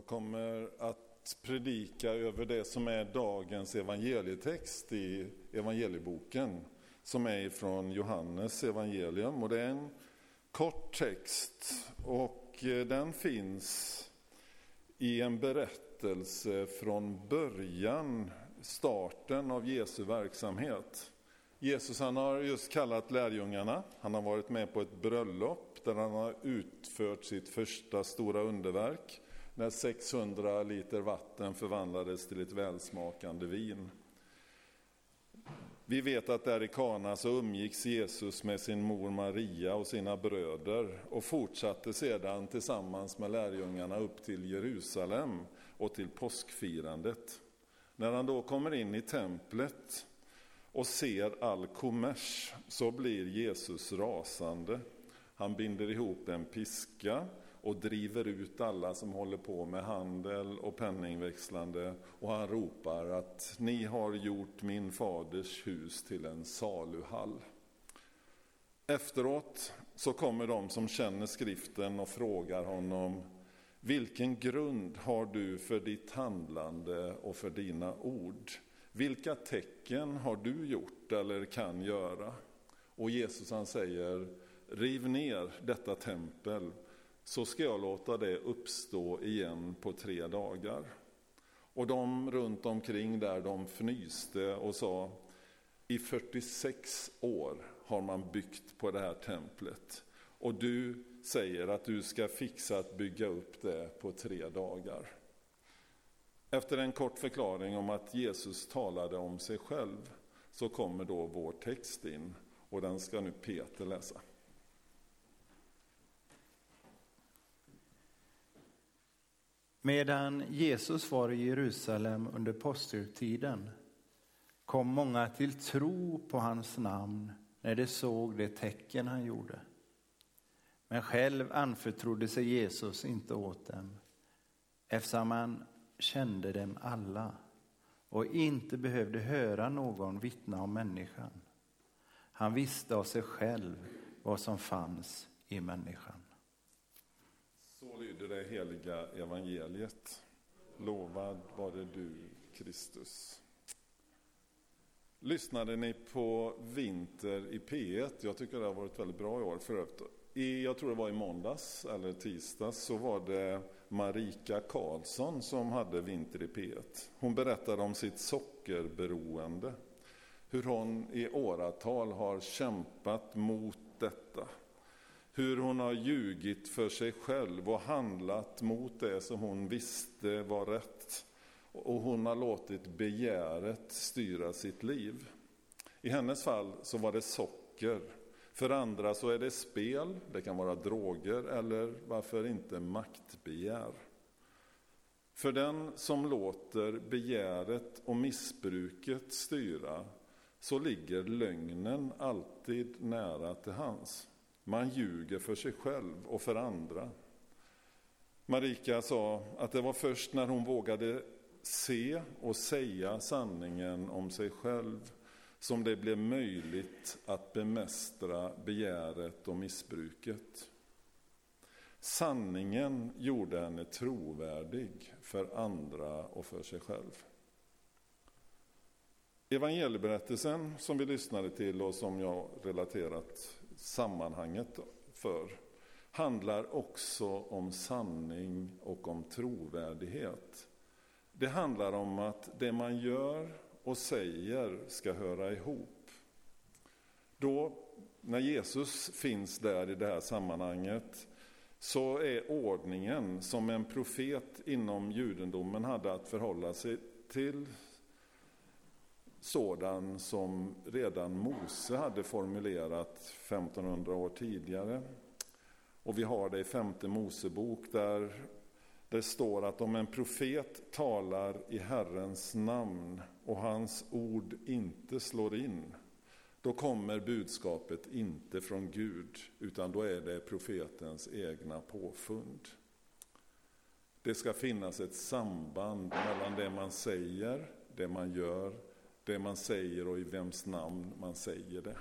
Jag kommer att predika över det som är dagens evangelietext i evangelieboken som är från Johannes evangelium. Och det är en kort text och eh, den finns i en berättelse från början, starten av Jesu verksamhet. Jesus han har just kallat lärjungarna, han har varit med på ett bröllop där han har utfört sitt första stora underverk när 600 liter vatten förvandlades till ett välsmakande vin. Vi vet att där i Kana så umgicks Jesus med sin mor Maria och sina bröder och fortsatte sedan tillsammans med lärjungarna upp till Jerusalem och till påskfirandet. När han då kommer in i templet och ser all kommers så blir Jesus rasande. Han binder ihop en piska och driver ut alla som håller på med handel och penningväxlande och han ropar att ni har gjort min faders hus till en saluhall. Efteråt så kommer de som känner skriften och frågar honom vilken grund har du för ditt handlande och för dina ord? Vilka tecken har du gjort eller kan göra? Och Jesus han säger riv ner detta tempel så ska jag låta det uppstå igen på tre dagar. Och de runt omkring där de fnyste och sa i 46 år har man byggt på det här templet och du säger att du ska fixa att bygga upp det på tre dagar. Efter en kort förklaring om att Jesus talade om sig själv så kommer då vår text in och den ska nu Peter läsa. Medan Jesus var i Jerusalem under påskhögtiden kom många till tro på hans namn när de såg det tecken han gjorde. Men själv anförtrodde sig Jesus inte åt dem eftersom han kände dem alla och inte behövde höra någon vittna om människan. Han visste av sig själv vad som fanns i människan. Lyder det heliga evangeliet. Lovad vare du, Kristus. Lyssnade ni på Vinter i P1? Jag tycker det har varit väldigt bra i år. För I, jag tror det var i måndags eller tisdags så var det Marika Karlsson som hade Vinter i P1. Hon berättade om sitt sockerberoende. Hur hon i åratal har kämpat mot detta hur hon har ljugit för sig själv och handlat mot det som hon visste var rätt. Och hon har låtit begäret styra sitt liv. I hennes fall så var det socker. För andra så är det spel, det kan vara droger eller varför inte maktbegär. För den som låter begäret och missbruket styra så ligger lögnen alltid nära till hans. Man ljuger för sig själv och för andra. Marika sa att det var först när hon vågade se och säga sanningen om sig själv som det blev möjligt att bemästra begäret och missbruket. Sanningen gjorde henne trovärdig för andra och för sig själv. Evangelieberättelsen som vi lyssnade till och som jag relaterat sammanhanget för handlar också om sanning och om trovärdighet. Det handlar om att det man gör och säger ska höra ihop. Då, när Jesus finns där i det här sammanhanget, så är ordningen som en profet inom judendomen hade att förhålla sig till sådan som redan Mose hade formulerat 1500 år tidigare. Och vi har det i femte Mosebok där det står att om en profet talar i Herrens namn och hans ord inte slår in, då kommer budskapet inte från Gud, utan då är det profetens egna påfund. Det ska finnas ett samband mellan det man säger, det man gör det man säger och i vems namn man säger det.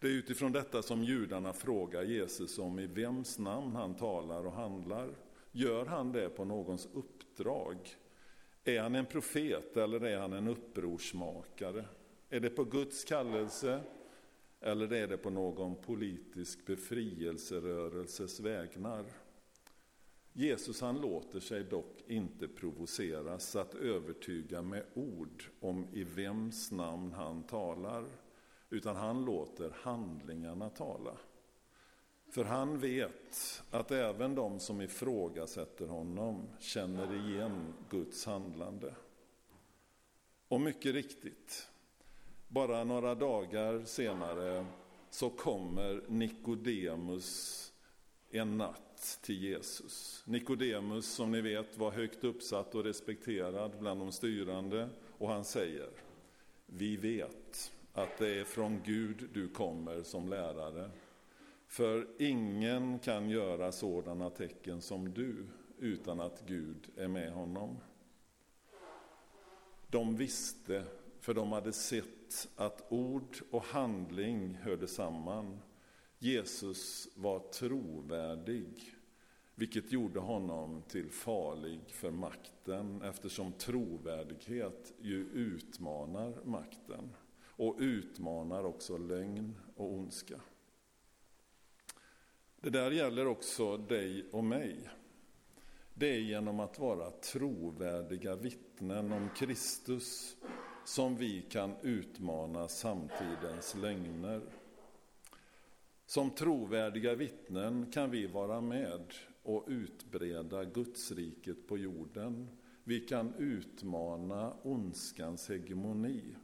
Det är utifrån detta som judarna frågar Jesus om i vems namn han talar och handlar. Gör han det på någons uppdrag? Är han en profet eller är han en upprorsmakare? Är det på Guds kallelse eller är det på någon politisk befrielserörelses vägnar? Jesus han låter sig dock inte provoceras att övertyga med ord om i vems namn han talar, utan han låter handlingarna tala. För han vet att även de som ifrågasätter honom känner igen Guds handlande. Och mycket riktigt, bara några dagar senare så kommer Nikodemus en natt till Jesus. Nikodemus, som ni vet, var högt uppsatt och respekterad bland de styrande och han säger Vi vet att det är från Gud du kommer som lärare för ingen kan göra sådana tecken som du utan att Gud är med honom. De visste, för de hade sett att ord och handling hörde samman. Jesus var trovärdig, vilket gjorde honom till farlig för makten eftersom trovärdighet ju utmanar makten och utmanar också lögn och ondska. Det där gäller också dig och mig. Det är genom att vara trovärdiga vittnen om Kristus som vi kan utmana samtidens lögner. Som trovärdiga vittnen kan vi vara med och utbreda Gudsriket på jorden. Vi kan utmana ondskans hegemoni.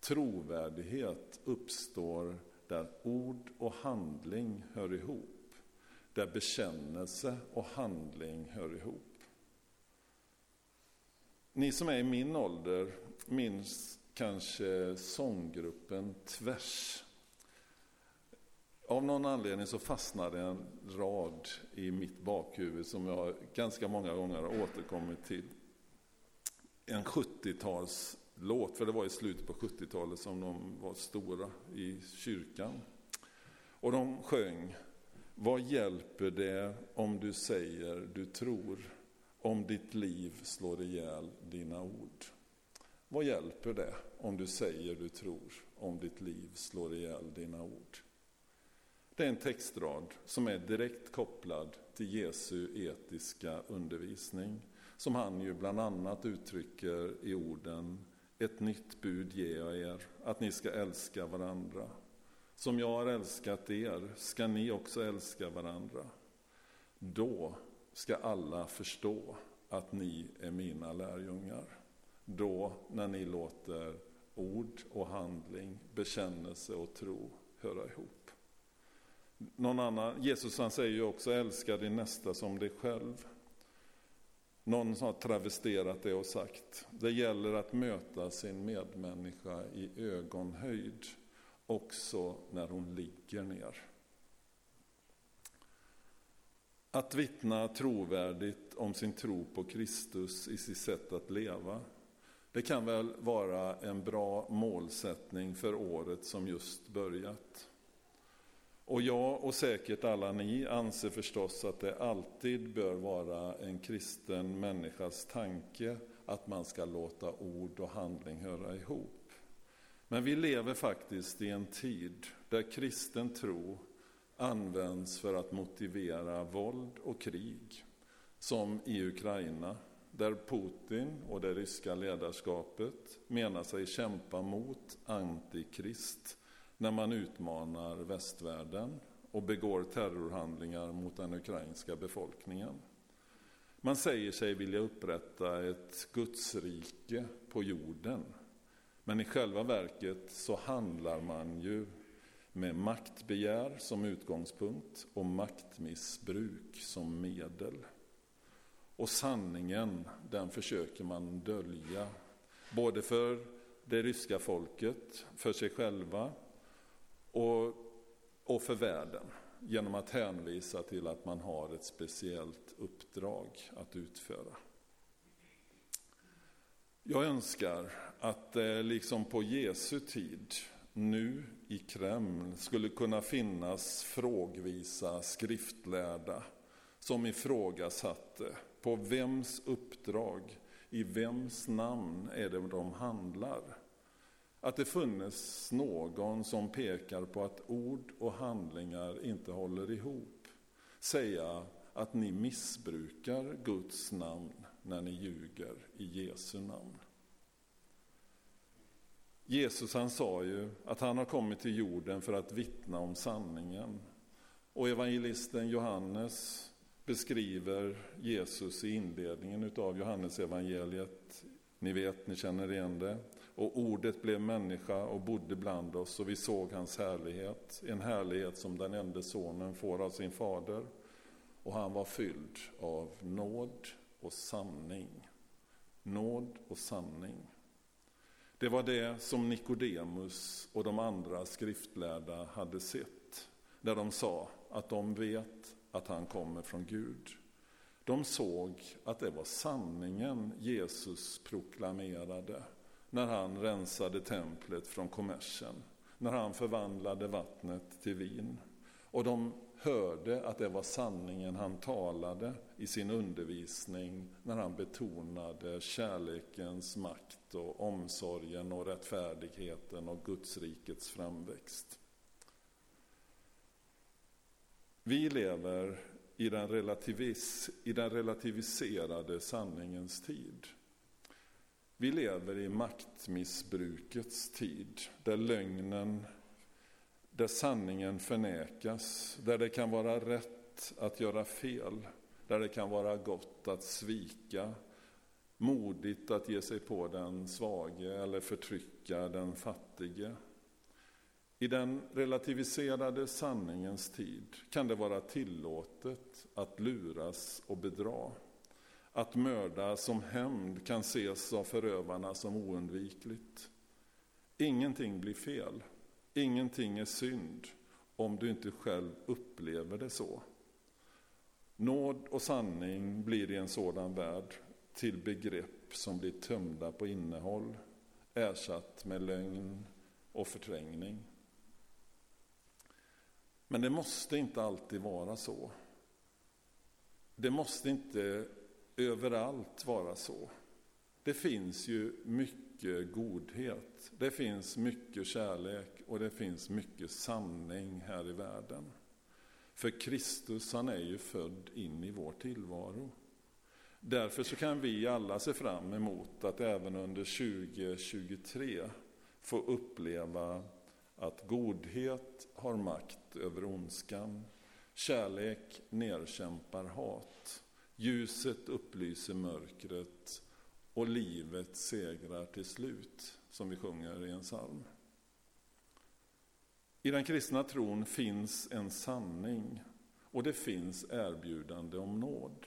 Trovärdighet uppstår där ord och handling hör ihop där bekännelse och handling hör ihop. Ni som är i min ålder minns kanske sånggruppen Tvärs. Av någon anledning så fastnade en rad i mitt bakhuvud som jag ganska många gånger har återkommit till. En 70-talslåt, för det var i slutet på 70-talet som de var stora i kyrkan. Och de sjöng vad hjälper det om du säger du tror, om ditt liv slår ihjäl dina ord? Vad hjälper det om du säger du tror, om ditt liv slår ihjäl dina ord? Det är en textrad som är direkt kopplad till Jesu etiska undervisning, som han ju bland annat uttrycker i orden Ett nytt bud ger jag er, att ni ska älska varandra. Som jag har älskat er ska ni också älska varandra. Då ska alla förstå att ni är mina lärjungar. Då när ni låter ord och handling, bekännelse och tro höra ihop. Någon annan, Jesus han säger ju också älska din nästa som dig själv. Någon har travesterat det och sagt, det gäller att möta sin medmänniska i ögonhöjd också när hon ligger ner. Att vittna trovärdigt om sin tro på Kristus i sitt sätt att leva, det kan väl vara en bra målsättning för året som just börjat. Och jag och säkert alla ni anser förstås att det alltid bör vara en kristen människas tanke att man ska låta ord och handling höra ihop. Men vi lever faktiskt i en tid där kristen tro används för att motivera våld och krig. Som i Ukraina, där Putin och det ryska ledarskapet menar sig kämpa mot antikrist när man utmanar västvärlden och begår terrorhandlingar mot den ukrainska befolkningen. Man säger sig vilja upprätta ett gudsrike på jorden men i själva verket så handlar man ju med maktbegär som utgångspunkt och maktmissbruk som medel. Och sanningen, den försöker man dölja. Både för det ryska folket, för sig själva och, och för världen. Genom att hänvisa till att man har ett speciellt uppdrag att utföra. Jag önskar att det liksom på Jesu tid nu i Kreml skulle kunna finnas frågvisa skriftlärda som ifrågasatte på vems uppdrag, i vems namn är det de handlar. Att det funnits någon som pekar på att ord och handlingar inte håller ihop. Säga att ni missbrukar Guds namn när ni ljuger i Jesu namn. Jesus han sa ju att han har kommit till jorden för att vittna om sanningen. Och evangelisten Johannes beskriver Jesus i inledningen utav Johannesevangeliet. Ni vet, ni känner igen det. Och ordet blev människa och bodde bland oss och vi såg hans härlighet. En härlighet som den enda sonen får av sin fader. Och han var fylld av nåd och sanning. Nåd och sanning. Det var det som Nikodemus och de andra skriftlärda hade sett när de sa att de vet att han kommer från Gud. De såg att det var sanningen Jesus proklamerade när han rensade templet från kommersen, när han förvandlade vattnet till vin. Och de hörde att det var sanningen han talade i sin undervisning när han betonade kärlekens makt och omsorgen och rättfärdigheten och Gudsrikets framväxt. Vi lever i den, relativis, i den relativiserade sanningens tid. Vi lever i maktmissbrukets tid, där lögnen, där sanningen förnekas, där det kan vara rätt att göra fel, där det kan vara gott att svika, modigt att ge sig på den svage eller förtrycka den fattige. I den relativiserade sanningens tid kan det vara tillåtet att luras och bedra. Att mörda som hämnd kan ses av förövarna som oundvikligt. Ingenting blir fel, ingenting är synd om du inte själv upplever det så. Nåd och sanning blir i en sådan värld till begrepp som blir tömda på innehåll, ersatt med lögn och förträngning. Men det måste inte alltid vara så. Det måste inte överallt vara så. Det finns ju mycket godhet, det finns mycket kärlek och det finns mycket sanning här i världen. För Kristus han är ju född in i vår tillvaro. Därför så kan vi alla se fram emot att även under 2023 få uppleva att godhet har makt över ondskan, kärlek nedkämpar hat, ljuset upplyser mörkret och livet segrar till slut, som vi sjunger i en psalm. I den kristna tron finns en sanning och det finns erbjudande om nåd.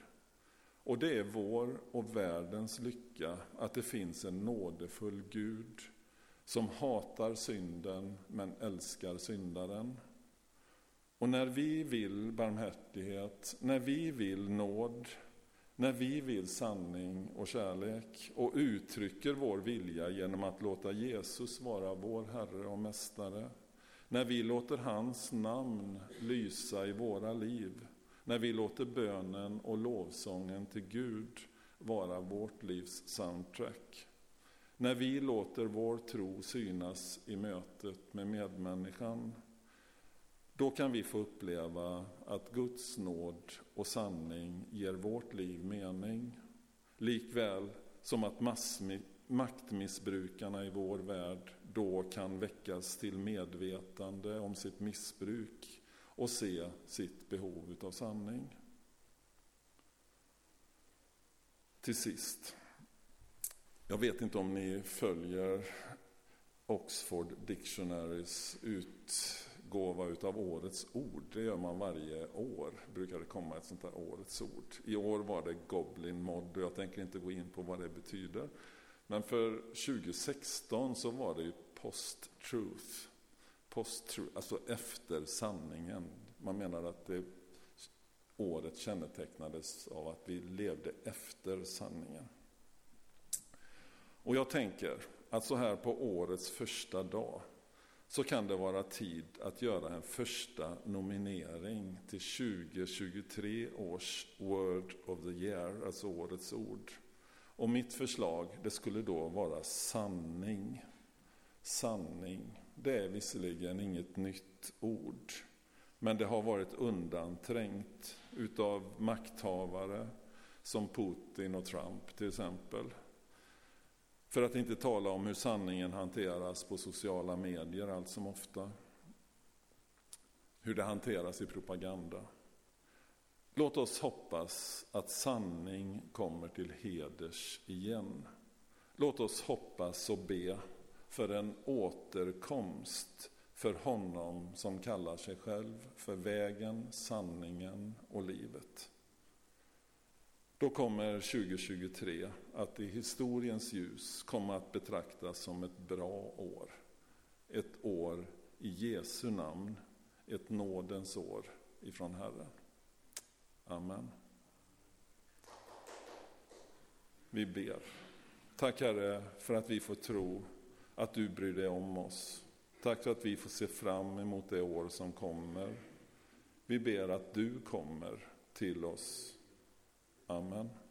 Och det är vår och världens lycka att det finns en nådefull Gud som hatar synden men älskar syndaren. Och när vi vill barmhärtighet, när vi vill nåd, när vi vill sanning och kärlek och uttrycker vår vilja genom att låta Jesus vara vår Herre och Mästare, när vi låter hans namn lysa i våra liv, när vi låter bönen och lovsången till Gud vara vårt livs soundtrack, när vi låter vår tro synas i mötet med medmänniskan, då kan vi få uppleva att Guds nåd och sanning ger vårt liv mening. Likväl som att maktmissbrukarna i vår värld då kan väckas till medvetande om sitt missbruk och se sitt behov av sanning. Till sist, jag vet inte om ni följer Oxford Dictionaries ut utgåva utav Årets ord. Det gör man varje år, brukar det komma ett sånt här Årets ord. I år var det Goblin Mod och jag tänker inte gå in på vad det betyder. Men för 2016 så var det ju Post-Truth. Post-truth, alltså efter sanningen. Man menar att det året kännetecknades av att vi levde efter sanningen. Och jag tänker att så här på årets första dag så kan det vara tid att göra en första nominering till 2023 års Word of the Year, alltså årets ord. Och mitt förslag, det skulle då vara sanning. Sanning. Det är visserligen inget nytt ord, men det har varit undanträngt utav makthavare som Putin och Trump till exempel. För att inte tala om hur sanningen hanteras på sociala medier allt som ofta. Hur det hanteras i propaganda. Låt oss hoppas att sanning kommer till heders igen. Låt oss hoppas och be för en återkomst för honom som kallar sig själv för vägen, sanningen och livet. Då kommer 2023 att i historiens ljus komma att betraktas som ett bra år. Ett år i Jesu namn, ett nådens år ifrån Herren. Amen. Vi ber. Tack Herre för att vi får tro att du bryr dig om oss. Tack för att vi får se fram emot det år som kommer. Vi ber att du kommer till oss Amen.